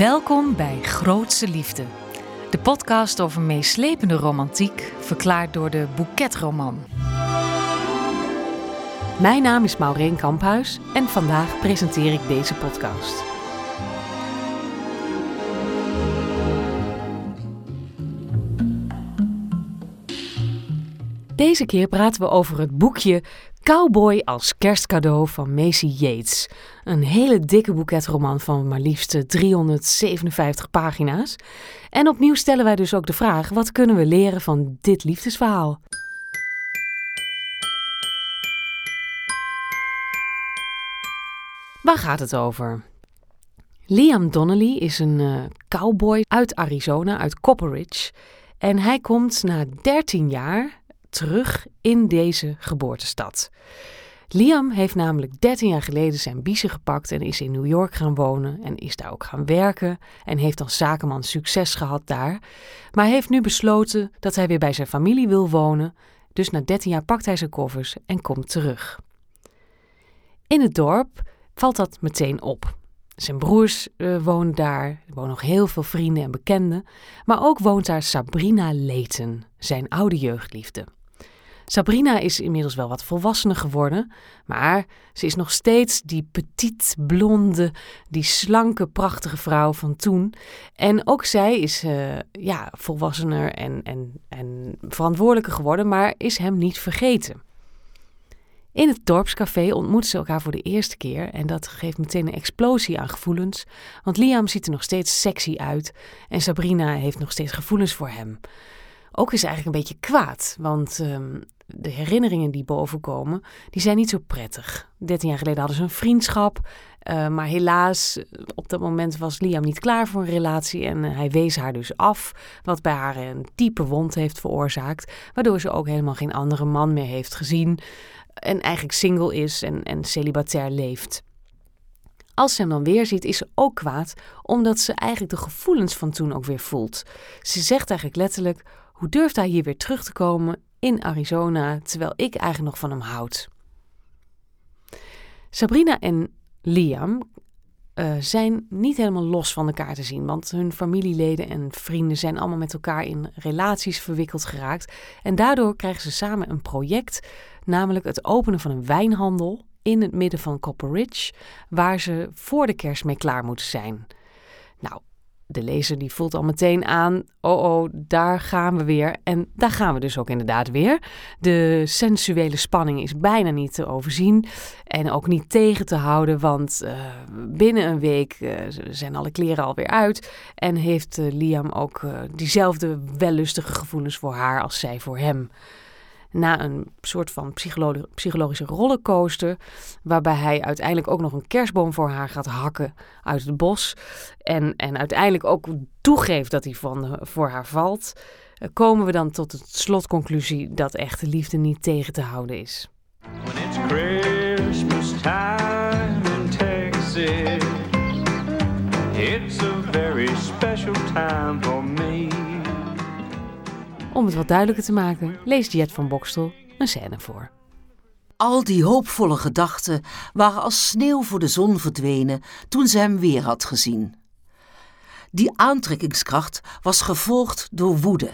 Welkom bij Grootse Liefde, de podcast over meeslepende romantiek, verklaard door de Bouquetroman. Mijn naam is Maureen Kamphuis en vandaag presenteer ik deze podcast. Deze keer praten we over het boekje Cowboy als kerstcadeau van Macy Yates. Een hele dikke boeketroman van maar liefst 357 pagina's. En opnieuw stellen wij dus ook de vraag: wat kunnen we leren van dit liefdesverhaal? Waar gaat het over? Liam Donnelly is een uh, cowboy uit Arizona, uit Copper Ridge. En hij komt na 13 jaar terug in deze geboortestad. Liam heeft namelijk 13 jaar geleden zijn biezen gepakt en is in New York gaan wonen en is daar ook gaan werken en heeft als zakenman succes gehad daar. Maar heeft nu besloten dat hij weer bij zijn familie wil wonen, dus na 13 jaar pakt hij zijn koffers en komt terug. In het dorp valt dat meteen op. Zijn broers uh, wonen daar, er wonen nog heel veel vrienden en bekenden, maar ook woont daar Sabrina Leten, zijn oude jeugdliefde. Sabrina is inmiddels wel wat volwassener geworden, maar ze is nog steeds die petit blonde, die slanke, prachtige vrouw van toen. En ook zij is uh, ja, volwassener en, en, en verantwoordelijker geworden, maar is hem niet vergeten. In het dorpscafé ontmoeten ze elkaar voor de eerste keer en dat geeft meteen een explosie aan gevoelens, want Liam ziet er nog steeds sexy uit en Sabrina heeft nog steeds gevoelens voor hem. Ook is ze eigenlijk een beetje kwaad, want um, de herinneringen die bovenkomen, die zijn niet zo prettig. 13 jaar geleden hadden ze een vriendschap, uh, maar helaas, op dat moment was Liam niet klaar voor een relatie en uh, hij wees haar dus af, wat bij haar een diepe wond heeft veroorzaakt, waardoor ze ook helemaal geen andere man meer heeft gezien en eigenlijk single is en, en celibatair leeft. Als ze hem dan weer ziet, is ze ook kwaad, omdat ze eigenlijk de gevoelens van toen ook weer voelt. Ze zegt eigenlijk letterlijk: Hoe durft hij hier weer terug te komen in Arizona, terwijl ik eigenlijk nog van hem houd? Sabrina en Liam uh, zijn niet helemaal los van elkaar te zien, want hun familieleden en vrienden zijn allemaal met elkaar in relaties verwikkeld geraakt. En daardoor krijgen ze samen een project, namelijk het openen van een wijnhandel in het midden van Copper Ridge, waar ze voor de kerst mee klaar moeten zijn. Nou, de lezer die voelt al meteen aan, oh oh, daar gaan we weer. En daar gaan we dus ook inderdaad weer. De sensuele spanning is bijna niet te overzien en ook niet tegen te houden, want uh, binnen een week uh, zijn alle kleren alweer uit en heeft uh, Liam ook diezelfde wellustige gevoelens voor haar als zij voor hem na een soort van psychologische rollercoaster. Waarbij hij uiteindelijk ook nog een kerstboom voor haar gaat hakken uit het bos. En, en uiteindelijk ook toegeeft dat hij van, voor haar valt. Eh, komen we dan tot de slotconclusie dat echte liefde niet tegen te houden is. Om het wat duidelijker te maken, leest Jet van Bokstel een scène voor. Al die hoopvolle gedachten waren als sneeuw voor de zon verdwenen toen ze hem weer had gezien. Die aantrekkingskracht was gevolgd door woede.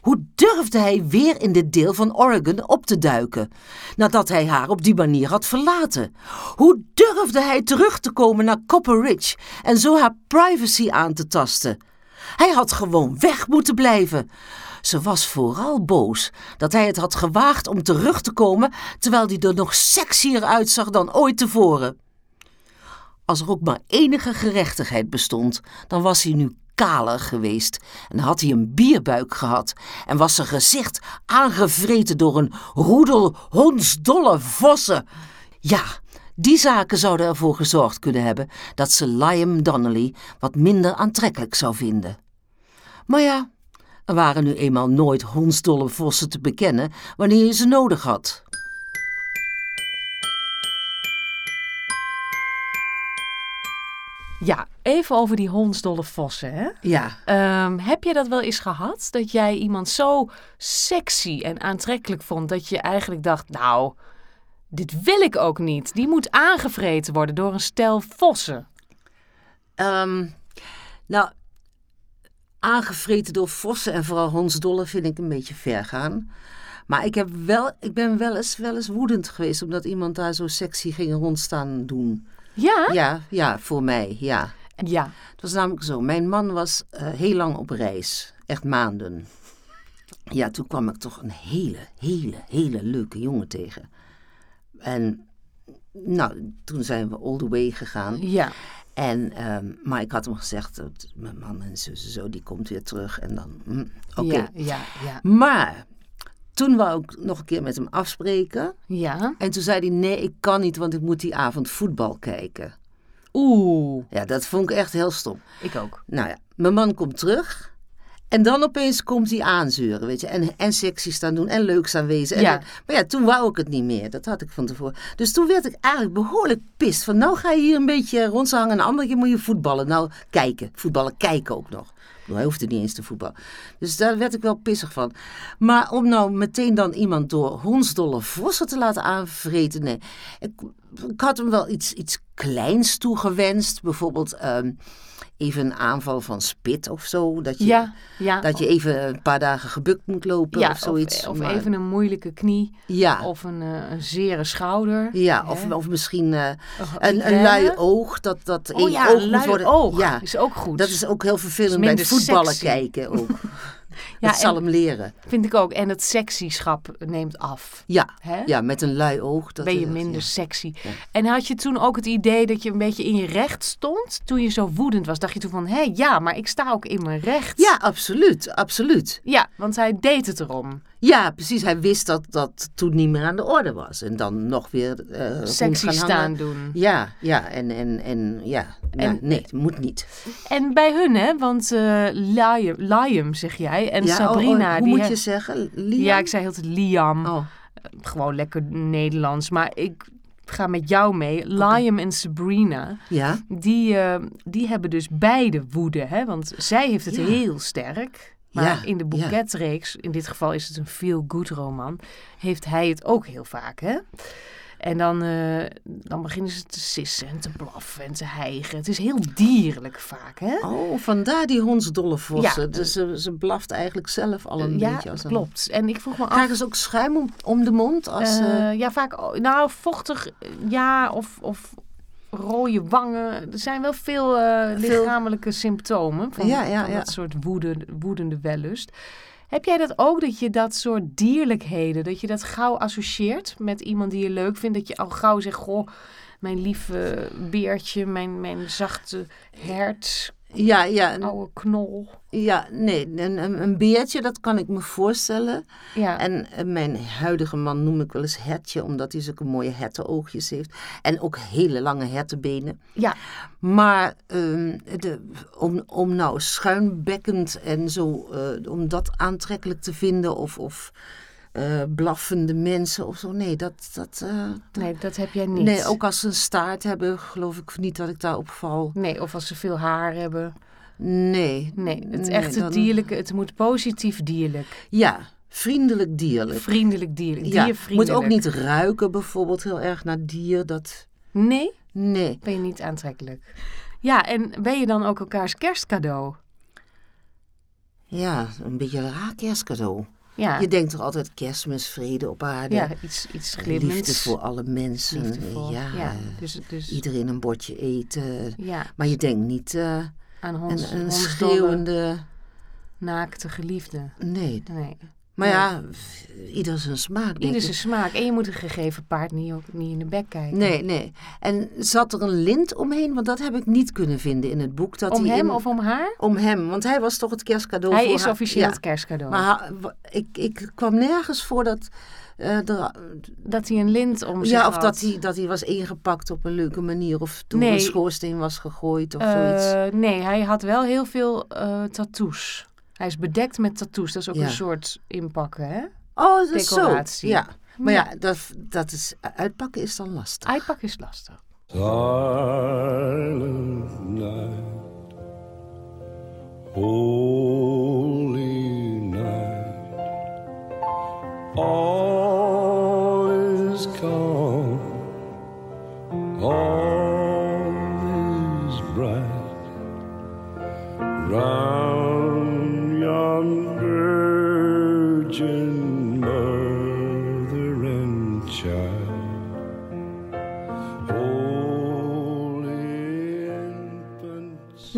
Hoe durfde hij weer in dit deel van Oregon op te duiken, nadat hij haar op die manier had verlaten? Hoe durfde hij terug te komen naar Copper Ridge en zo haar privacy aan te tasten? Hij had gewoon weg moeten blijven. Ze was vooral boos dat hij het had gewaagd om terug te komen terwijl hij er nog sexier uitzag dan ooit tevoren. Als er ook maar enige gerechtigheid bestond, dan was hij nu kaler geweest en had hij een bierbuik gehad en was zijn gezicht aangevreten door een roedel hondsdolle vossen. Ja, die zaken zouden ervoor gezorgd kunnen hebben dat ze Liam Donnelly wat minder aantrekkelijk zou vinden. Maar ja, er waren nu eenmaal nooit hondsdolle vossen te bekennen wanneer je ze nodig had. Ja, even over die hondsdolle vossen. Hè? Ja. Um, heb je dat wel eens gehad? Dat jij iemand zo sexy en aantrekkelijk vond dat je eigenlijk dacht: Nou, dit wil ik ook niet. Die moet aangevreten worden door een stel vossen. Um, Nou, aangevreten door vossen en vooral hondsdollen vind ik een beetje ver gaan. Maar ik, heb wel, ik ben wel eens, wel eens woedend geweest omdat iemand daar zo sexy ging rondstaan doen. Ja? Ja, ja, voor mij, ja. Ja. Het was namelijk zo, mijn man was eh, heel lang op reis, echt maanden. Ja, toen kwam ik toch een hele, hele, hele leuke jongen tegen. En nou, toen zijn we all the way gegaan. Ja. En, ehm, maar ik had hem gezegd, dat mijn man en zo, zo, die komt weer terug. En dan, hm, oké. Ja, ja, ja. Maar toen wou ik nog een keer met hem afspreken. Ja. En toen zei hij, nee, ik kan niet, want ik moet die avond voetbal kijken. Oeh. Ja, dat vond ik echt heel stom. Ik ook. Nou ja, mijn man komt terug. En dan opeens komt hij aanzeuren, weet je. En, en sexy staan doen en leuk staan wezen. En Ja. dan- maar ja, toen wou ik het niet meer. Dat had ik van tevoren. Dus toen werd ik eigenlijk behoorlijk pist. Van nou ga je hier een beetje rondhangen. En een andere keer moet je voetballen. Nou, kijken. Voetballen kijken ook nog. Bedoel, Hij hoefde niet eens te voetballen. Dus daar werd ik wel pissig van. Maar om nou meteen dan iemand door hondsdolle vossen te laten aanvreten. Nee, ik, ik had hem wel iets, iets kleins toegewenst. Bijvoorbeeld ehm, even een aanval van spit of zo. Dat je, Ja, ja. dat je even een paar dagen gebukt moet lopen ja, of zoiets. Of, Maar- even een moeilijke knie. ja, Of een, eh, een zere schouder. ja hè? of, of misschien eh, een, een lui oog. Dat, dat Oh één oog een moet lui worden. oog. Ja, Is ook goed. dat is ook heel vervelend bij het voetballen sexy. kijken ook. Ja, dat zal hem leren. Vind ik ook. En het sexyschap neemt af. Ja, ja met een lui oog. Dat ben je minder ja. sexy. En had je toen ook het idee dat je een beetje in je recht stond? Toen je zo woedend was, dacht je toen van... hé, ja, maar ik sta ook in mijn recht. Ja, absoluut, absoluut. Ja, want hij deed het erom. Ja, precies. Hij wist dat dat toen niet meer aan de orde was. En dan nog weer Sexy gaan staan hangen. doen. Ja, ja, en, en, en ja. En- nee, het moet niet. En bij hun, hè? Want eh Liam, Liam, zeg jij. En ja, oh, Sabrina, oh, hoe die... moet je zeggen? Liam? Ja, ik zei heel Liam. Oh, Gewoon lekker Nederlands. Maar ik ga met jou mee. Liam en Sabrina, ja. die, eh, die hebben dus beide woede. Hè? Want zij heeft het Ja. heel sterk. Maar Ja, in de boeketreeks, in dit geval is het een feel-good roman, heeft hij het ook heel vaak. Hè? En dan, eh, dan beginnen ze te sissen en te blaffen en te hijgen. Het is heel dierlijk vaak, hè? Oh, vandaar die hondsdolle vossen. Ja. Dus ze, ze blaft eigenlijk zelf al een ja, beetje. Als klopt. En ik vroeg me af... Krijgen ze ook schuim om, om de mond? Als, Eh, eh, ja, vaak. Nou, vochtig, ja, of, of rode wangen. Er zijn wel veel, Veel- lichamelijke symptomen van, Ja, ja, van dat soort woede, woedende wellust. Heb jij dat ook, dat je dat soort dierlijkheden, dat je dat gauw associeert met iemand die je leuk vindt? Dat je al gauw zegt, goh, mijn lieve beertje, mijn, mijn zachte hert, ja, ja, n- oude knol. ja, nee, een, een, een beertje, dat kan ik me voorstellen. Ja, En eh, mijn huidige man noem ik wel eens hertje, omdat hij zulke mooie hertenoogjes heeft. En ook hele lange hertenbenen. ja, Maar ehm, de, om, om nou schuinbekkend en zo, eh, om dat aantrekkelijk te vinden of, of eh, blaffende mensen of zo, nee, dat... dat eh, nee, dat heb jij niet. nee, ook als ze een staart hebben, geloof ik niet dat ik daarop val. Nee, of als ze veel haar hebben. Nee. Nee, het echte dan- dierlijke, het moet positief dierlijk. Ja, vriendelijk dierlijk. Vriendelijk dierlijk, Ja, moet ook niet ruiken bijvoorbeeld heel erg naar dier, dat... Nee, Nee. ben je niet aantrekkelijk. Ja, en ben je dan ook elkaars kerstcadeau? Ja, een beetje een raar kerstcadeau. Ja, Je denkt toch altijd kerstmis, vrede op aarde. ja iets, iets glimmends. Liefde voor alle mensen. Ja, ja. Dus, dus iedereen een bordje eten. ja, Maar je denkt niet eh, aan een, schreeuwende... naakte geliefde. Nee. Nee. Maar ja, ieder zijn smaak. Ieder zijn smaak. En je moet een gegeven paard niet, ook, niet in de bek kijken. Nee, nee. En zat er een lint omheen? Want dat heb ik niet kunnen vinden in het boek. Dat Om hij hem in- of om haar? Om hem, want hij was toch het kerstcadeau Hij voor is haar. officieel Ja. het kerstcadeau. Maar ik, ik kwam nergens voor dat... eh, dat hij een lint om zich ja, of had. dat hij, dat hij was ingepakt op een leuke manier. Of toen Nee. een schoorsteen was gegooid of zoiets. Eh, nee, hij had wel heel veel eh, tattoos. Hij is bedekt met tattoos. Dat is ook Ja. een soort inpakken, hè? Oh, dat is zo. decoratie. Ja. Maar ja, Ja. dat, dat is, uitpakken is dan lastig. Uitpakken is lastig. Silent night, holy night, all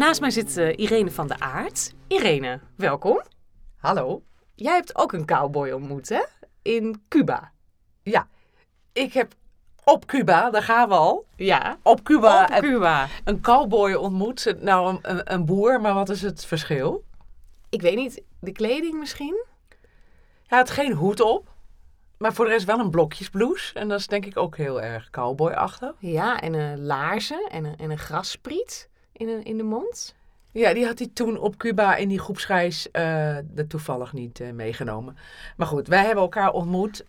naast mij zit eh, Irene van der Aert. Irene, welkom. Hallo. Jij hebt ook een cowboy ontmoet, hè? In Cuba. Ja, ik heb op Cuba, daar gaan we al. Ja, Op Cuba op een- Cuba. een cowboy ontmoet. Nou, een boer, maar wat is het verschil? Ik weet niet, de kleding misschien? Hij had geen hoed op, maar voor de rest wel een blokjesblouse. En dat is denk ik ook heel erg cowboyachtig. Ja, en een laarzen en een, en een grasspriet in, een, in de mond. Ja, die had hij toen op Cuba in die groepsreis er toevallig niet eh, meegenomen. Maar goed, wij hebben elkaar ontmoet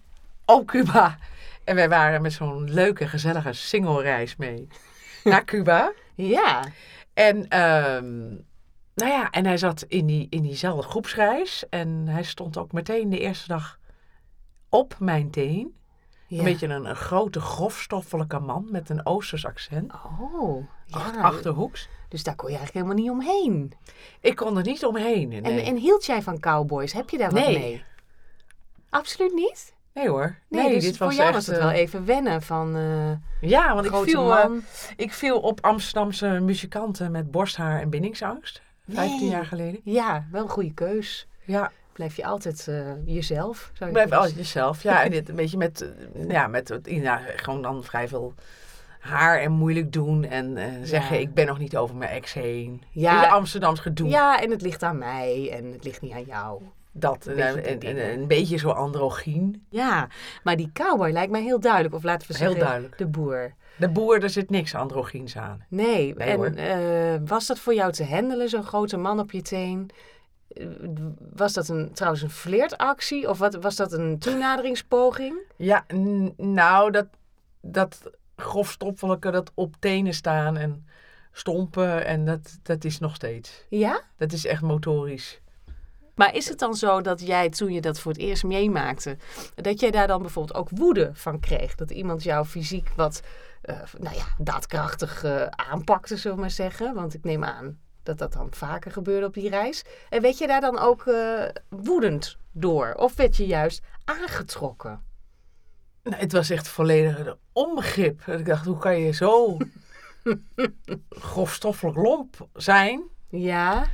op Cuba. En wij waren met zo'n leuke, gezellige single-reis mee naar Cuba. Ja, En, ehm, nou ja, en hij zat in, die, in diezelfde groepsreis. En hij stond ook meteen de eerste dag op mijn teen. Ja. Een beetje een, een grote, grofstoffelijke man met een Oosters accent. Oh, ja. Achterhoeks. Dus daar kon je eigenlijk helemaal niet omheen. Ik kon er niet omheen. Nee, En, en hield jij van cowboys? Heb je daar wat Nee. mee? Absoluut niet? nee hoor. Nee, dus dit voor was jou echt, was het eh, wel even wennen van eh Ja, want ik viel, eh, ik viel op Amsterdamse muzikanten met borsthaar en bindingsangst. 15 Nee. jaar geleden. Ja, wel een goede keus. Ja, Blijf je altijd eh, jezelf. Zou je blijf altijd jezelf. Ja, en dit een beetje met, eh, ja, met ja, gewoon dan vrij veel haar en moeilijk doen. En eh, zeggen, Ja. ik ben nog niet over mijn ex heen. Ja. Ja. Amsterdams gedoe. Ja, en het ligt aan mij en het ligt niet aan jou. Dat, Een en, beetje en, en een beetje zo androgyn. Ja, maar die cowboy lijkt mij heel duidelijk. Of laten we Heel zeggen, duidelijk. de boer. De boer, er zit niks androgyns aan. Nee, Nee, en eh, was dat voor jou te handelen, zo'n grote man op je teen? Was dat een, trouwens een flirtactie of wat, was dat een toenaderingspoging? Ja, nou, dat, dat grofstoffelijke, dat op tenen staan en stompen, en dat, dat is nog steeds. Ja? Dat is echt motorisch. Maar is het dan zo dat jij toen je dat voor het eerst meemaakte, dat jij daar dan bijvoorbeeld ook woede van kreeg? Dat iemand jou fysiek wat, eh, nou ja, daadkrachtig eh, aanpakte, zullen we maar zeggen? Want ik neem aan dat dat dan vaker gebeurde op die reis. En werd je daar dan ook eh, woedend door? Of werd je juist aangetrokken? Nou, het was echt volledig onbegrip. Ik dacht, hoe kan je zo grofstoffelijk lomp zijn? Ja,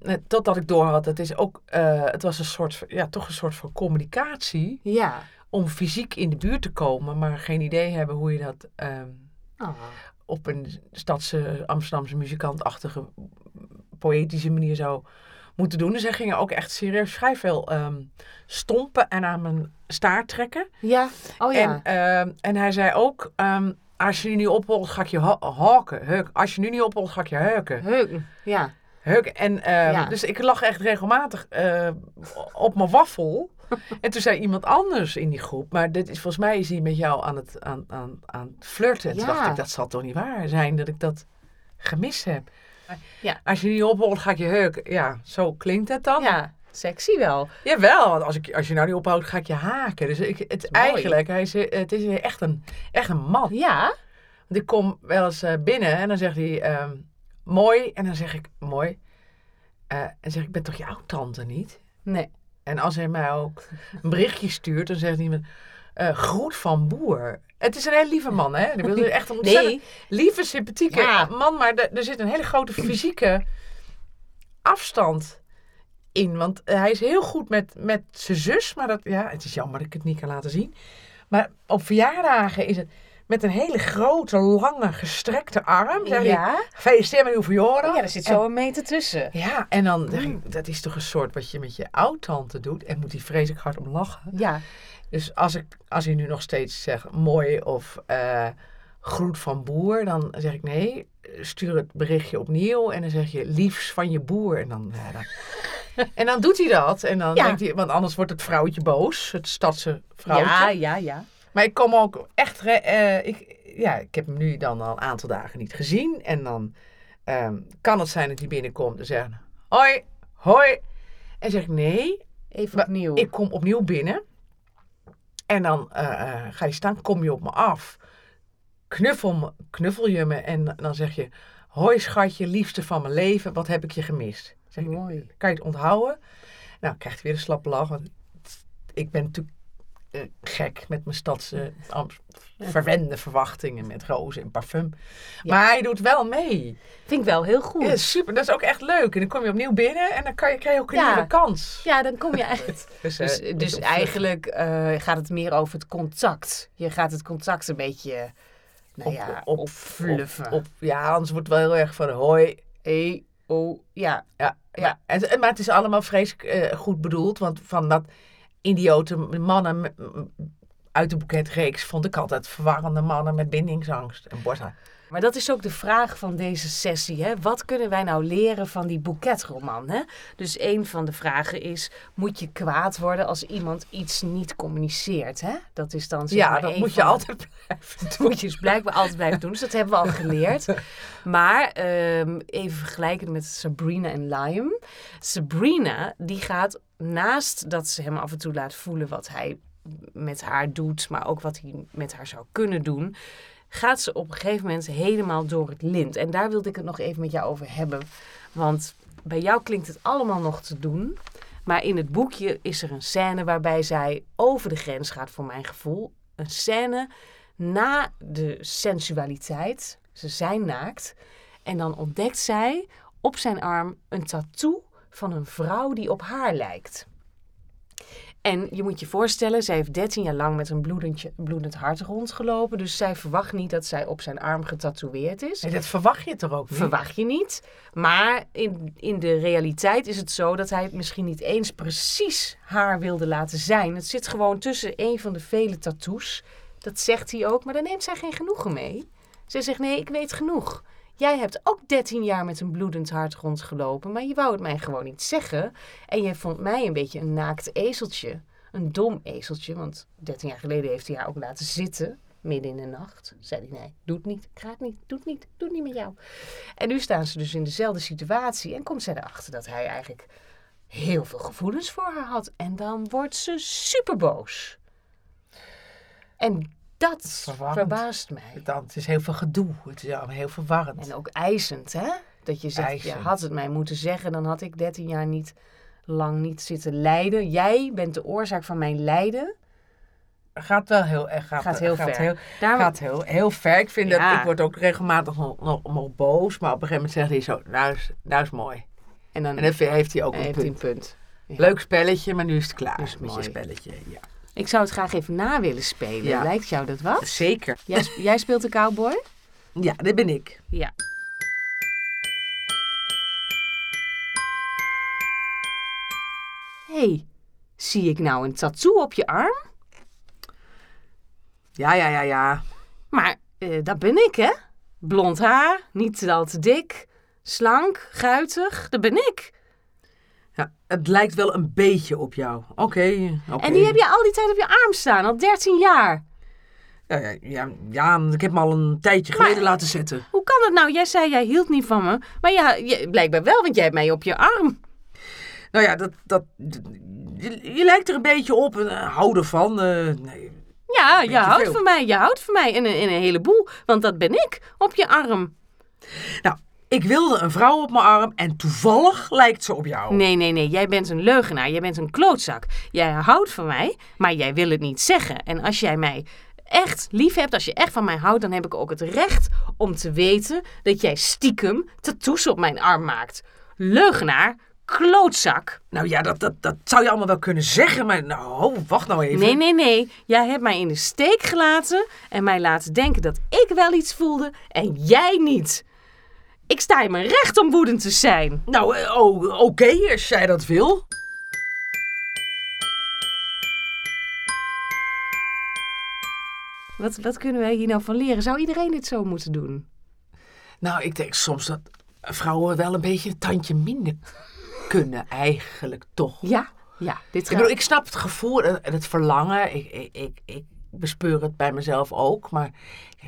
net totdat ik doorhad, het is ook, eh, het was een soort, ja, toch een soort van communicatie ja. om fysiek in de buurt te komen, maar geen idee hebben hoe je dat ehm, Oh. Op een stadse Amsterdamse muzikantachtige poëtische manier zou moeten doen. Dus hij ging ook echt serieus vrij veel ehm, stompen en aan mijn staart trekken. Ja, oh ja. En, ehm, en hij zei ook, ehm, als je nu niet opholt, ga ik je ha- haken. Heuk. Als je nu niet opholt, ga ik je heuken. Heuk, ja. Heuk. En, Ja. Dus ik lag echt regelmatig eh, op mijn waffel. en toen zei iemand anders in die groep, maar dit is, volgens mij is hij met jou aan het, aan, aan, aan flirten. En toen Ja. dacht ik, dat zal toch niet waar zijn dat ik dat gemist heb. Ja. Als je niet opholt, ga ik je heuken. Ja, zo klinkt het dan. Ja, sexy wel. Jawel, want als, ik, als je nou niet ophoudt, ga ik je haken. Dus ik, het, Mooi. eigenlijk, hij is, het is echt een, echt een man. Ja? Want ik kom wel eens eh, binnen en dan zegt hij, ehm, mooi. En dan zeg ik, mooi. Eh, en zeg ik, ik ben toch jouw tante niet? Nee. En als hij mij ook een berichtje stuurt, dan zegt hij, me, eh, groet van boer. Het is een heel lieve man, hè? Ik bedoel, echt een ontzettend Nee. lieve, sympathieke Ja. man. Maar er, zit een hele grote fysieke afstand in. Want hij is heel goed met, met zijn zus. Maar dat, ja, het is jammer dat ik het niet kan laten zien. Maar op verjaardagen is het met een hele grote, lange, gestrekte arm. Zeg Ja? Gefeliciteerd met uw. Oh ja, er zit zo een meter tussen. Ja, en dan zeg ik, dat is toch een soort wat je met je oud-tante doet. En moet hij vreselijk hard om lachen. Ja. Dus als, ik, als hij nu nog steeds zegt mooi of eh, groet van boer, dan zeg ik nee, stuur het berichtje opnieuw en dan zeg je liefs van je boer. En dan, dan, en dan doet hij dat. En dan Ja. denkt hij, want anders wordt het vrouwtje boos, het stadse vrouwtje. Ja, ja, ja. Maar ik kom ook echt, eh, ik, ja, ik heb hem nu dan al een aantal dagen niet gezien. En dan ehm, kan het zijn dat hij binnenkomt en zegt, hoi, hoi. En zeg ik nee, Even opnieuw. ik kom opnieuw binnen. En dan eh, eh, ga je staan, kom je op me af. Knuffel, me, knuffel je me en dan zeg je... Hoi schatje, liefste van mijn leven, wat heb ik je gemist? Zeg ik, Mooi. kan je het onthouden? Nou, krijgt hij weer een slappe lach. Want ik ben natuurlijk eh, gek met mijn stadse am- verwende verwachtingen met rozen en parfum. Maar hij doet wel mee. Vind ik wel heel goed. Ja, super. Dat is ook echt leuk. En dan kom je opnieuw binnen en dan kan je, krijg je ook een Ja. nieuwe kans. Ja, dan kom je echt. Dus, eh, Dus, dus ook eigenlijk eh, gaat het meer over het contact. Je gaat het contact een beetje nou Op- ja, op- opfluffen. Op, op, ja, anders wordt het wel heel erg van hoi. Hey, oh, ja. Ja, Ja. Maar, het, maar het is allemaal vreselijk eh, goed bedoeld. Want van dat idiote mannen uit de boeketreeks vond ik altijd verwarrende mannen met bindingsangst en borsthaar. Maar dat is ook de vraag van deze sessie. Hè? Wat kunnen wij nou leren van die boeketroman? Hè? Dus een van de vragen is: moet je kwaad worden als iemand iets niet communiceert? Hè? Dat is dan zeg Ja, dat een moet je altijd blijven Dat moet je dus blijkbaar altijd blijven doen. Dus dat hebben we al geleerd. Maar ehm, even vergelijken met Sabrina en Liam. Sabrina, die gaat naast dat ze hem af en toe laat voelen wat hij met haar doet, maar ook wat hij met haar zou kunnen doen, gaat ze op een gegeven moment helemaal door het lint. En daar wilde ik het nog even met jou over hebben. Want bij jou klinkt het allemaal nog te doen. Maar in het boekje is er een scène waarbij zij over de grens gaat, voor mijn gevoel. Een scène na de sensualiteit. Ze zijn naakt. En dan ontdekt zij op zijn arm een tattoo van een vrouw die op haar lijkt. En je moet je voorstellen, zij heeft 13 jaar lang met een bloedend, bloedend hart rondgelopen. Dus zij verwacht niet dat zij op zijn arm getatoeëerd is. Nee, dat verwacht je toch ook niet? Verwacht je niet. Maar in, in de realiteit is het zo dat hij het misschien niet eens precies haar wilde laten zijn. Het zit gewoon tussen een van de vele tattoos. Dat zegt hij ook, maar daar neemt zij geen genoegen mee. Zij zegt: Nee, ik weet genoeg. Jij hebt ook 13 jaar met een bloedend hart rondgelopen, maar je wou het mij gewoon niet zeggen. En jij vond mij een beetje een naakt ezeltje. Een dom ezeltje, want 13 jaar geleden heeft hij haar ook laten zitten, midden in de nacht. Zei hij: Nee, doe het niet, het niet, doe het niet, doe niet met jou. En nu staan ze dus in dezelfde situatie en komt zij erachter dat hij eigenlijk heel veel gevoelens voor haar had. En dan wordt ze super boos. En dat Verwarrend. verbaast mij. Dan, het is heel veel gedoe. Het is heel verwarrend. En ook eisend, hè? Dat je zegt, je had het mij moeten zeggen, dan had ik 13 jaar niet lang niet zitten lijden. Jij bent de oorzaak van mijn lijden. gaat wel heel erg. Gaat, Gaat heel gaat ver. Heel, gaat heel, heel ver. Ik vind Ja. dat ik word ook regelmatig nog, nog, nog boos. Maar op een gegeven moment zegt hij zo, nou is, nou is mooi. En dan En dan heeft hij ook en een punt. punt. Ja. Leuk spelletje, maar nu is het klaar is het met je mooi. spelletje. Ja. Ik zou het graag even na willen spelen. Ja. Lijkt jou dat wat? Zeker. Jij, jij speelt de cowboy? Ja, dit ben ik. Ja. hey, zie ik nou een tattoo op je arm? Ja, ja, ja, ja. Maar eh, dat ben ik, hè? Blond haar, niet al te dik, slank, guitig, dat ben ik. Ja. Het lijkt wel een beetje op jou. Oké. En die heb je al die tijd op je arm staan, al 13 jaar. Ja, ja, ja, ja, ik heb hem al een tijdje Maar- geleden laten zetten. Hoe kan dat nou? Jij zei jij hield niet van me, maar ja, je, blijkbaar wel, want jij hebt mij op je arm. Nou ja, dat, dat, je, je lijkt er een beetje op. en, eh, hou ervan. eh, nee. Ja, je houdt veel. van mij, je houdt van mij in een, in een heleboel, want dat ben ik op je arm. Nou, ik wilde een vrouw op mijn arm en toevallig lijkt ze op jou. Nee, nee, nee, jij bent een leugenaar, jij bent een klootzak. Jij houdt van mij, maar jij wil het niet zeggen. En als jij mij echt lief hebt, als je echt van mij houdt, dan heb ik ook het recht om te weten dat jij stiekem tattoos op mijn arm maakt. Leugenaar, klootzak. Nou ja, dat, dat, dat zou je allemaal wel kunnen zeggen, maar nou, wacht nou even. Nee, nee, nee. Jij hebt mij in de steek gelaten en mij laten denken dat ik wel iets voelde en jij niet. Ik sta in mijn recht om woedend te zijn. Nou, oh, oké, als jij dat wil. Wat, wat kunnen wij hier nou van leren? Zou iedereen dit zo moeten doen? Nou, ik denk soms dat vrouwen wel een beetje een tandje minder kunnen, eigenlijk toch. Ja, ja. Dit Ik gaat... bedoel, ik snap het gevoel en en het verlangen. Ik, ik, ik, ik bespeur het bij mezelf ook. Maar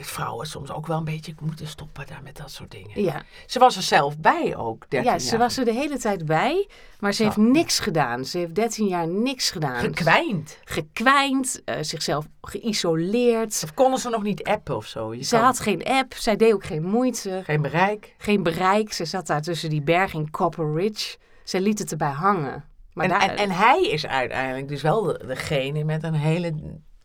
vrouwen soms ook wel een beetje moeten stoppen daar met dat soort dingen. Ja, Ze was er zelf bij ook, 13 ja, ze jaar. was er de hele tijd bij, maar ze heeft niks gedaan. Ze heeft 13 jaar niks gedaan. gekwijnd. Gekwijnd, eh, zichzelf geïsoleerd. Of konden ze nog niet appen of zo? Je Ze kan- had geen app, zij deed ook geen moeite. geen bereik. geen bereik. Ze zat daar tussen die berg in Copper Ridge. Ze liet het erbij hangen. Maar En, daar, en, en hij is uiteindelijk dus wel de- degene met een hele...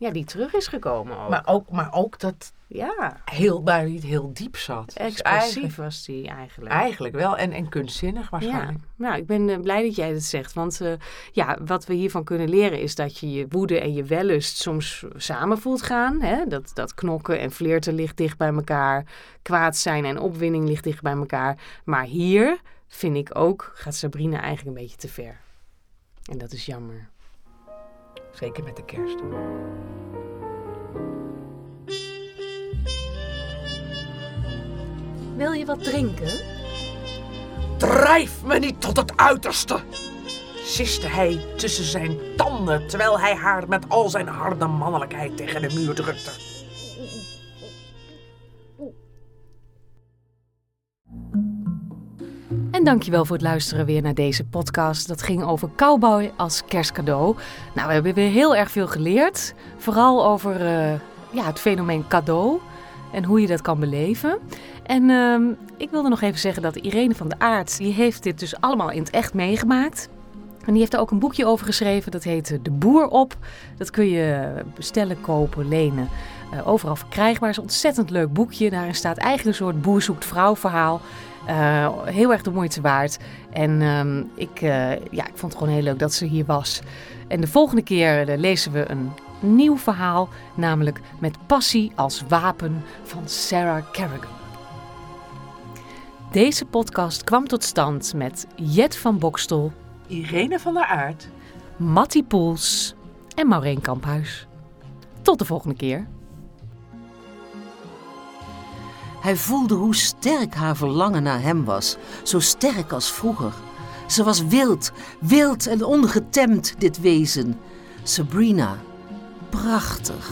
ja, die terug is gekomen ook. Maar ook, maar ook dat ja, heel, bij niet heel diep zat. Dus expressief was die eigenlijk. eigenlijk wel. En, en kunstzinnig Ja, waarschijnlijk. nou, ik ben eh, blij dat jij dat zegt. Want eh, ja, wat we hiervan kunnen leren is dat je je woede en je wellust soms samen voelt gaan. Hè? Dat, dat knokken en flirten ligt dicht bij elkaar. Kwaad zijn en opwinding ligt dicht bij elkaar. Maar hier vind ik ook, gaat Sabrina eigenlijk een beetje te ver. En dat is jammer. Zeker met de kerst. Wil je wat drinken? Drijf me niet tot het uiterste! Siste hij tussen zijn tanden terwijl hij haar met al zijn harde mannelijkheid tegen de muur drukte. En dankjewel voor het luisteren weer naar deze podcast. Dat ging over cowboy als kerstcadeau. Nou, we hebben weer heel erg veel geleerd. Vooral over eh, ja, het fenomeen cadeau en hoe je dat kan beleven. En ehm, ik wilde nog even zeggen dat Irene van der Aert, die heeft dit dus allemaal in het echt meegemaakt. En die heeft er ook een boekje over geschreven, dat heet eh, De Boer op. Dat kun je bestellen, kopen, lenen, eh, overal verkrijgbaar. Het is een ontzettend leuk boekje. Daarin staat eigenlijk een soort boer zoekt vrouw verhaal. Eh, heel erg de moeite waard. En ehm, ik, eh, ja, ik vond het gewoon heel leuk dat ze hier was. En de volgende keer eh, lezen we een nieuw verhaal, namelijk Met passie als wapen van Sarah Kerrigan. Deze podcast kwam tot stand met Jet van Bokstel, Irene van der Aert. Mattie Poels en Maureen Kamphuis. Tot de volgende keer. Hij voelde hoe sterk haar verlangen naar hem was, zo sterk als vroeger. Ze was wild, wild en ongetemd, dit wezen. Sabrina, prachtig.